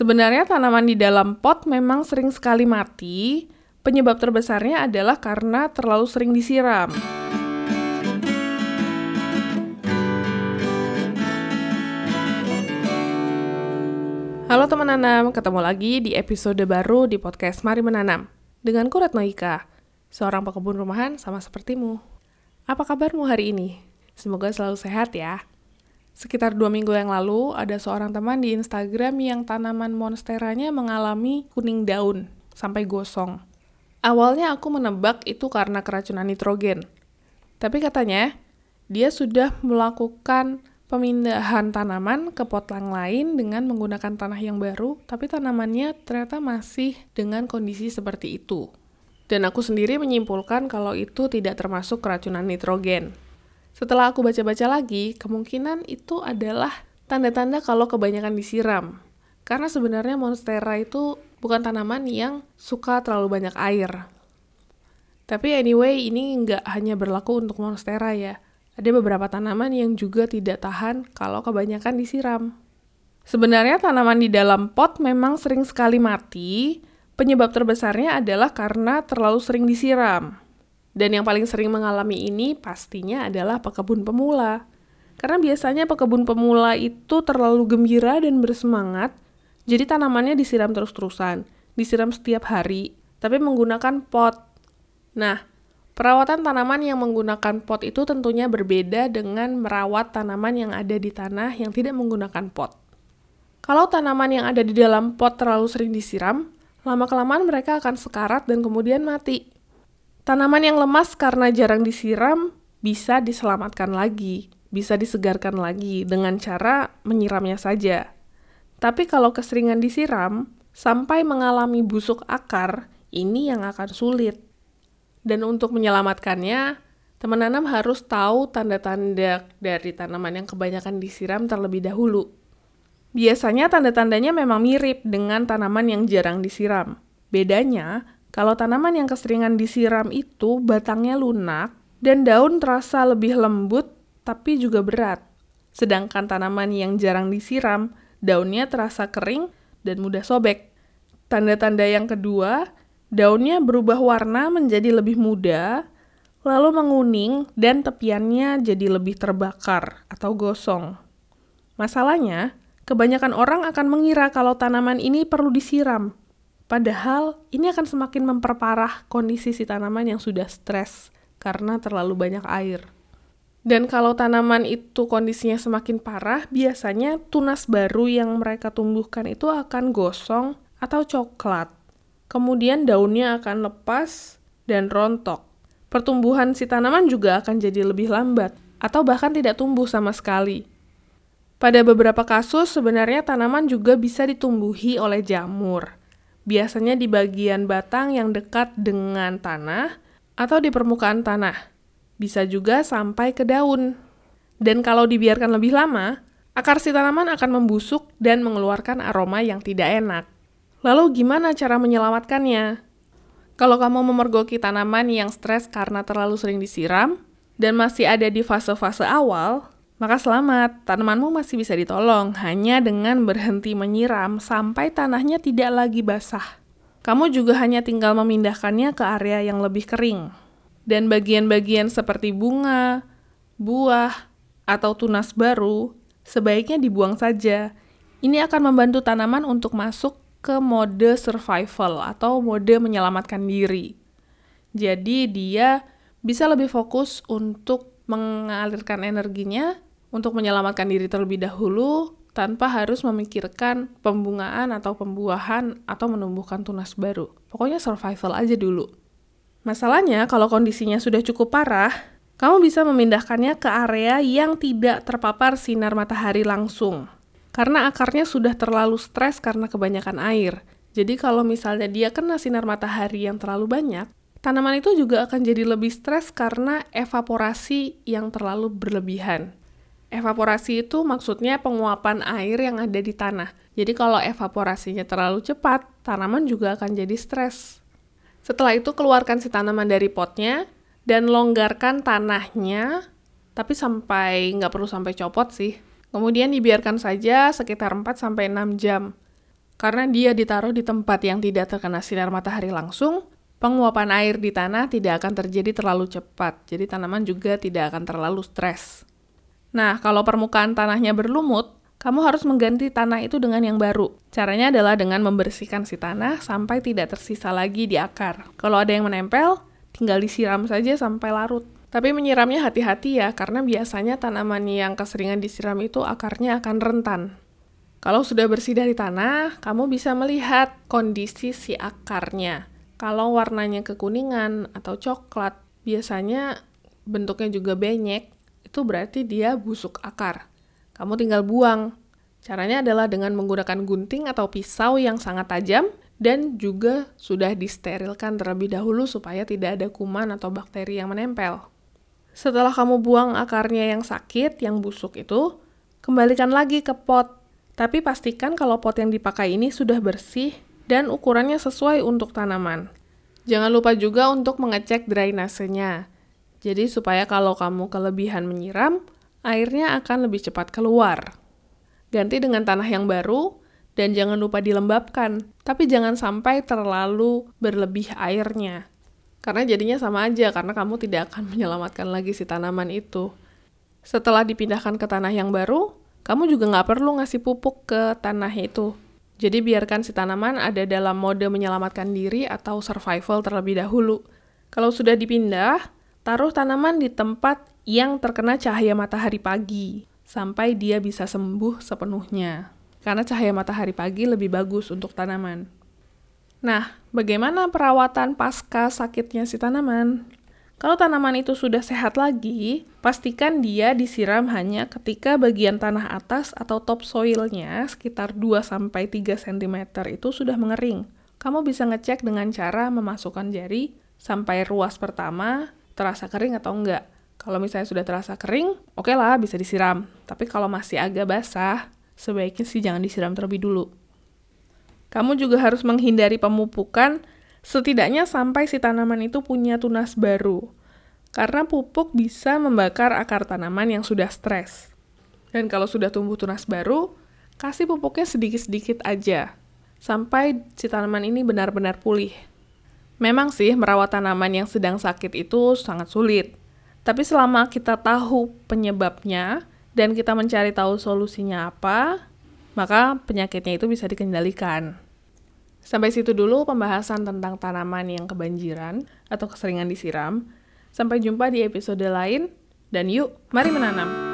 Sebenarnya tanaman di dalam pot memang sering sekali mati. Penyebab terbesarnya adalah karena terlalu sering disiram. Halo teman nanam, ketemu lagi di episode baru di podcast Mari Menanam. Dengan Kurat Noika, seorang pekebun rumahan sama sepertimu. Apa kabarmu hari ini? Semoga selalu sehat ya. Sekitar dua minggu yang lalu, ada seorang teman di Instagram yang tanaman monsteranya mengalami kuning daun sampai gosong. Awalnya aku menebak itu karena keracunan nitrogen. Tapi katanya, dia sudah melakukan pemindahan tanaman ke pot yang lain dengan menggunakan tanah yang baru, tapi tanamannya ternyata masih dengan kondisi seperti itu. Dan aku sendiri menyimpulkan kalau itu tidak termasuk keracunan nitrogen. Setelah aku baca-baca lagi, kemungkinan itu adalah tanda-tanda kalau kebanyakan disiram. Karena sebenarnya monstera itu bukan tanaman yang suka terlalu banyak air. Tapi anyway, ini nggak hanya berlaku untuk monstera ya. Ada beberapa tanaman yang juga tidak tahan kalau kebanyakan disiram. Sebenarnya tanaman di dalam pot memang sering sekali mati. Penyebab terbesarnya adalah karena terlalu sering disiram. Dan yang paling sering mengalami ini pastinya adalah pekebun pemula. Karena biasanya pekebun pemula itu terlalu gembira dan bersemangat, jadi tanamannya disiram terus-terusan, disiram setiap hari, tapi menggunakan pot. Nah, perawatan tanaman yang menggunakan pot itu tentunya berbeda dengan merawat tanaman yang ada di tanah yang tidak menggunakan pot. Kalau tanaman yang ada di dalam pot terlalu sering disiram, lama-kelamaan mereka akan sekarat dan kemudian mati. Tanaman yang lemas karena jarang disiram bisa diselamatkan lagi, bisa disegarkan lagi dengan cara menyiramnya saja. Tapi kalau keseringan disiram, sampai mengalami busuk akar, ini yang akan sulit. Dan untuk menyelamatkannya, teman nanam harus tahu tanda-tanda dari tanaman yang kebanyakan disiram terlebih dahulu. Biasanya tanda-tandanya memang mirip dengan tanaman yang jarang disiram. Bedanya, kalau tanaman yang keseringan disiram itu batangnya lunak dan daun terasa lebih lembut tapi juga berat. Sedangkan tanaman yang jarang disiram, daunnya terasa kering dan mudah sobek. Tanda-tanda yang kedua, daunnya berubah warna menjadi lebih muda, lalu menguning dan tepiannya jadi lebih terbakar atau gosong. Masalahnya, kebanyakan orang akan mengira kalau tanaman ini perlu disiram, Padahal ini akan semakin memperparah kondisi si tanaman yang sudah stres karena terlalu banyak air. Dan kalau tanaman itu kondisinya semakin parah, biasanya tunas baru yang mereka tumbuhkan itu akan gosong atau coklat. Kemudian daunnya akan lepas dan rontok. Pertumbuhan si tanaman juga akan jadi lebih lambat atau bahkan tidak tumbuh sama sekali. Pada beberapa kasus, sebenarnya tanaman juga bisa ditumbuhi oleh jamur biasanya di bagian batang yang dekat dengan tanah atau di permukaan tanah. Bisa juga sampai ke daun. Dan kalau dibiarkan lebih lama, akar si tanaman akan membusuk dan mengeluarkan aroma yang tidak enak. Lalu gimana cara menyelamatkannya? Kalau kamu memergoki tanaman yang stres karena terlalu sering disiram, dan masih ada di fase-fase awal, maka selamat, tanamanmu masih bisa ditolong hanya dengan berhenti menyiram sampai tanahnya tidak lagi basah. Kamu juga hanya tinggal memindahkannya ke area yang lebih kering. Dan bagian-bagian seperti bunga, buah, atau tunas baru sebaiknya dibuang saja. Ini akan membantu tanaman untuk masuk ke mode survival atau mode menyelamatkan diri. Jadi dia bisa lebih fokus untuk mengalirkan energinya untuk menyelamatkan diri terlebih dahulu tanpa harus memikirkan pembungaan atau pembuahan atau menumbuhkan tunas baru. Pokoknya survival aja dulu. Masalahnya, kalau kondisinya sudah cukup parah, kamu bisa memindahkannya ke area yang tidak terpapar sinar matahari langsung. Karena akarnya sudah terlalu stres karena kebanyakan air. Jadi kalau misalnya dia kena sinar matahari yang terlalu banyak, tanaman itu juga akan jadi lebih stres karena evaporasi yang terlalu berlebihan. Evaporasi itu maksudnya penguapan air yang ada di tanah. Jadi kalau evaporasinya terlalu cepat, tanaman juga akan jadi stres. Setelah itu keluarkan si tanaman dari potnya dan longgarkan tanahnya, tapi sampai nggak perlu sampai copot sih. Kemudian dibiarkan saja sekitar 4-6 jam. Karena dia ditaruh di tempat yang tidak terkena sinar matahari langsung, penguapan air di tanah tidak akan terjadi terlalu cepat. Jadi tanaman juga tidak akan terlalu stres. Nah, kalau permukaan tanahnya berlumut, kamu harus mengganti tanah itu dengan yang baru. Caranya adalah dengan membersihkan si tanah sampai tidak tersisa lagi di akar. Kalau ada yang menempel, tinggal disiram saja sampai larut. Tapi menyiramnya hati-hati ya, karena biasanya tanaman yang keseringan disiram itu akarnya akan rentan. Kalau sudah bersih dari tanah, kamu bisa melihat kondisi si akarnya. Kalau warnanya kekuningan atau coklat, biasanya bentuknya juga benyek, itu berarti dia busuk akar. Kamu tinggal buang. Caranya adalah dengan menggunakan gunting atau pisau yang sangat tajam dan juga sudah disterilkan terlebih dahulu supaya tidak ada kuman atau bakteri yang menempel. Setelah kamu buang akarnya yang sakit, yang busuk itu, kembalikan lagi ke pot tapi pastikan kalau pot yang dipakai ini sudah bersih dan ukurannya sesuai untuk tanaman. Jangan lupa juga untuk mengecek drainasenya. Jadi supaya kalau kamu kelebihan menyiram, airnya akan lebih cepat keluar. Ganti dengan tanah yang baru, dan jangan lupa dilembabkan. Tapi jangan sampai terlalu berlebih airnya. Karena jadinya sama aja, karena kamu tidak akan menyelamatkan lagi si tanaman itu. Setelah dipindahkan ke tanah yang baru, kamu juga nggak perlu ngasih pupuk ke tanah itu. Jadi biarkan si tanaman ada dalam mode menyelamatkan diri atau survival terlebih dahulu. Kalau sudah dipindah, taruh tanaman di tempat yang terkena cahaya matahari pagi, sampai dia bisa sembuh sepenuhnya. Karena cahaya matahari pagi lebih bagus untuk tanaman. Nah, bagaimana perawatan pasca sakitnya si tanaman? Kalau tanaman itu sudah sehat lagi, pastikan dia disiram hanya ketika bagian tanah atas atau topsoilnya sekitar 2-3 cm itu sudah mengering. Kamu bisa ngecek dengan cara memasukkan jari sampai ruas pertama terasa kering atau enggak. Kalau misalnya sudah terasa kering, oke okay lah bisa disiram. Tapi kalau masih agak basah, sebaiknya sih jangan disiram terlebih dulu. Kamu juga harus menghindari pemupukan setidaknya sampai si tanaman itu punya tunas baru. Karena pupuk bisa membakar akar tanaman yang sudah stres. Dan kalau sudah tumbuh tunas baru, kasih pupuknya sedikit-sedikit aja, sampai si tanaman ini benar-benar pulih. Memang sih, merawat tanaman yang sedang sakit itu sangat sulit. Tapi selama kita tahu penyebabnya, dan kita mencari tahu solusinya apa, maka penyakitnya itu bisa dikendalikan. Sampai situ dulu pembahasan tentang tanaman yang kebanjiran atau keseringan disiram. Sampai jumpa di episode lain, dan yuk, mari menanam!